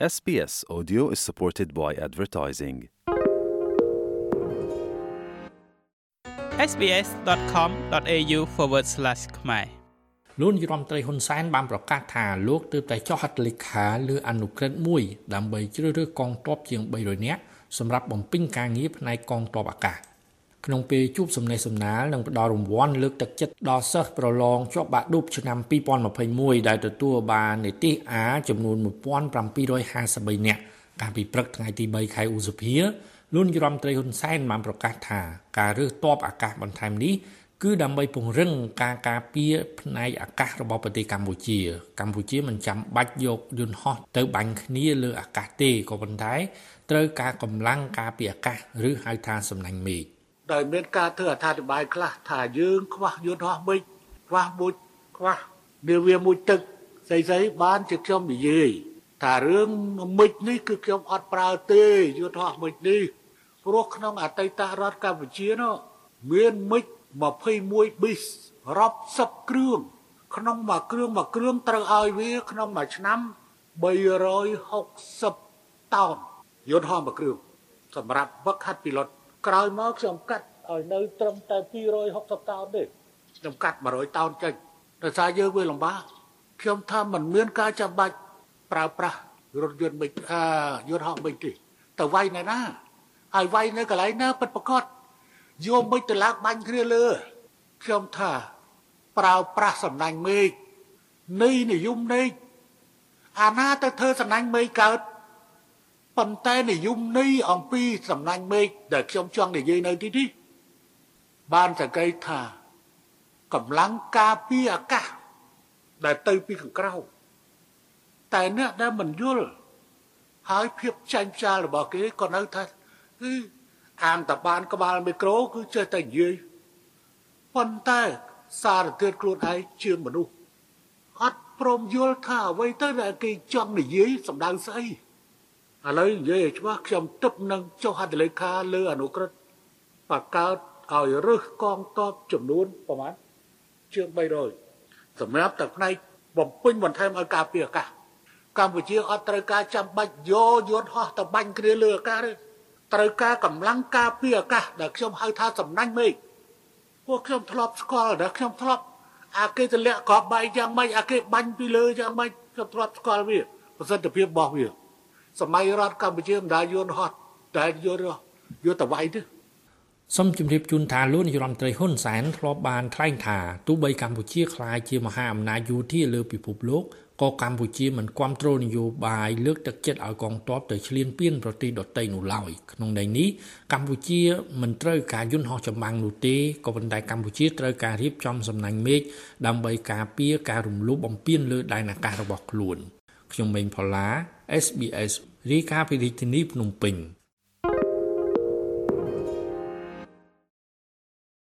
SBS Audio is supported by advertising. sbs.com.au/ ខ្មែរលោកនាយរដ្ឋមន្ត្រីហ៊ុនសែនបានប្រកាសថាលោកទើបតែចុះហត្ថលេខាលើអនុក្រឹត្យមួយដើម្បីជ្រើសរើសកងទ័ពជាង300នាក់សម្រាប់បំពេញការងារផ្នែកកងទ័ពអាកាស ក្នុងពេលជួបសំណេះសំណាលនិងផ្ដល់រង្វាន់លើកទឹកចិត្តដល់សិស្សប្រឡងជាប់បាក់ឌុបឆ្នាំ2021ដែលទទួលបាននិទេស A ចំនួន1753នាក់កាលពីព្រឹកថ្ងៃទី3ខែឧសភាលោកនាយរដ្ឋមន្ត្រីហ៊ុនសែនបានប្រកាសថាការរើសតបអាកាសបន្ថែមនេះគឺដើម្បីពង្រឹងការការពារផ្នែកអាកាសរបស់ប្រទេសកម្ពុជា កម្ពុជាមិនចាំបាច់យកយន្តហោះទៅបាញ់គ្នាលើអាកាសទេក៏ប៉ុន្តែត្រូវការកម្លាំងការពារអាកាសឬហៅថាសំណាញ់មេឃ ដោយមានការធ្វើអត្ថាធិប្បាយខ្លះថាយើងខ្វះយន្តហោះមេឃខ្វះមួយខ្វះនាវាមួយទឹកស្អីស្អីបានជាខ្ញុំនិយាយថារឿងមេឃនេះគឺខ្ញុំអត់ប្រើទេយន្តហោះមេឃនេះព្រោះក្នុងអតីតរដ្ឋកម្ពុជានោះមានមេឃ21 bis រាប់សិបគ្រឿងក្នុងមួយគ្រឿងមួយគ្រឿងត្រូវឲ្យវា ក្នុងមួយឆ្នាំ360តោនយន្តហោះមួយគ្រឿងសម្រាប់វឹកហាត់ពីលុត ក្រោយមកខ្ញុំកាត់ឲ្យនៅត្រឹមតែ260តោនទេខ្ញុំកាត់100តោនចេញដោយសារយើងវាលំបាកខ្ញុំថាมันមានការចាំបាច់ប្រើប្រាស់រថយន្តមិនអឺយន្តហោះមិនទេទៅវាយនៅណាហើយវាយនៅកន្លែងណាពិតប្រកបយកមិនទៅឡើងបាញ់គ្នាលើខ្ញុំថាប្រើប្រាស់សំណាញ់មេឃនៃនិយមនៃអាណាទៅធ្វើសំណាញ់មេឃកើត ប៉ុន្តែនិយមនៃអំពីសំណាញ់មេឃដែលខ្ញុំចង់និយាយនៅទីនេះបានសង្កេតថាកម្លាំងការពារអាកាសដែលទៅពីខាងក្រៅតែអ្នកដែលមិនយល់ហើយភាពចាញ់ផ្សាលរបស់គេក៏នៅថាគឺអានតបានក្បាលមីក្រូគឺចេះតែនិយាយប៉ុន្តែសារធាតុខ្លួនឯងជាមនុស្សអត់ព្រមយល់ថាអ្វីទៅដែលគេចង់និយាយសម្ដៅស្អី ឥឡូវនិយាយឲ្យច្បាស់ខ្ញុំទឹកនឹងចុះហត្ថលេខាលើអនុក្រឹត្យបកកើតឲ្យរើសកងតបចំនួនប្រមាណជាង300សម្រាប់តែផ្នែកបំពេញបន្ថែមឲ្យការពារអាកាសកម្ពុជាអត់ត្រូវការចាំបាច់យកយន្តហោះទៅបាញ់គ្នាលើអាកាសទេត្រូវការកម្លាំងការពារអាកាសដែលខ្ញុំហៅថាសំណាញ់មេឃពួកខ្ញុំធ្លាប់ស្គាល់ដែលខ្ញុំធ្លាប់អាគេទម្លាក់ក្របបែកយ៉ាងម៉េចអាគេបាញ់ពីលើយ៉ាងម៉េចខ្ញុំធ្លាប់ស្គាល់វាប្រសិទ្ធភាពរបស់វា សម័យរដ្ឋកម្ពុជាមិនដែលយន្តហោះតែយន្តយន្តតវៃទេសូមជម្រាបជូនថាលោកនាយរដ្ឋមន្ត្រីហ៊ុនសែនធ្លាប់បានថ្លែងថាទោះបីកម្ពុជាក្លាយជាមហាអំណាចយោធាលើពិភពលោកក៏កម្ពុជាមិនគាំទ្រនយោបាយលើកទឹកចិត្តឲ្យកងទ័ពទៅឈ្លានពានប្រទេសដទៃនោះឡើយក្នុងន័យនេះកម្ពុជាមិនត្រូវការយន្តហោះចម្បាំងនោះទេក៏ប៉ុន្តែកម្ពុជាត្រូវការរៀបចំសំណាញ់មេឃដើម្បីការពារការរំលោភបំពានលើដែនអាកាសរបស់ខ្លួន ខ្ញុំមេងផល្លា SBS រាយការណ៍ពីរាជធានីភ្នំពេញ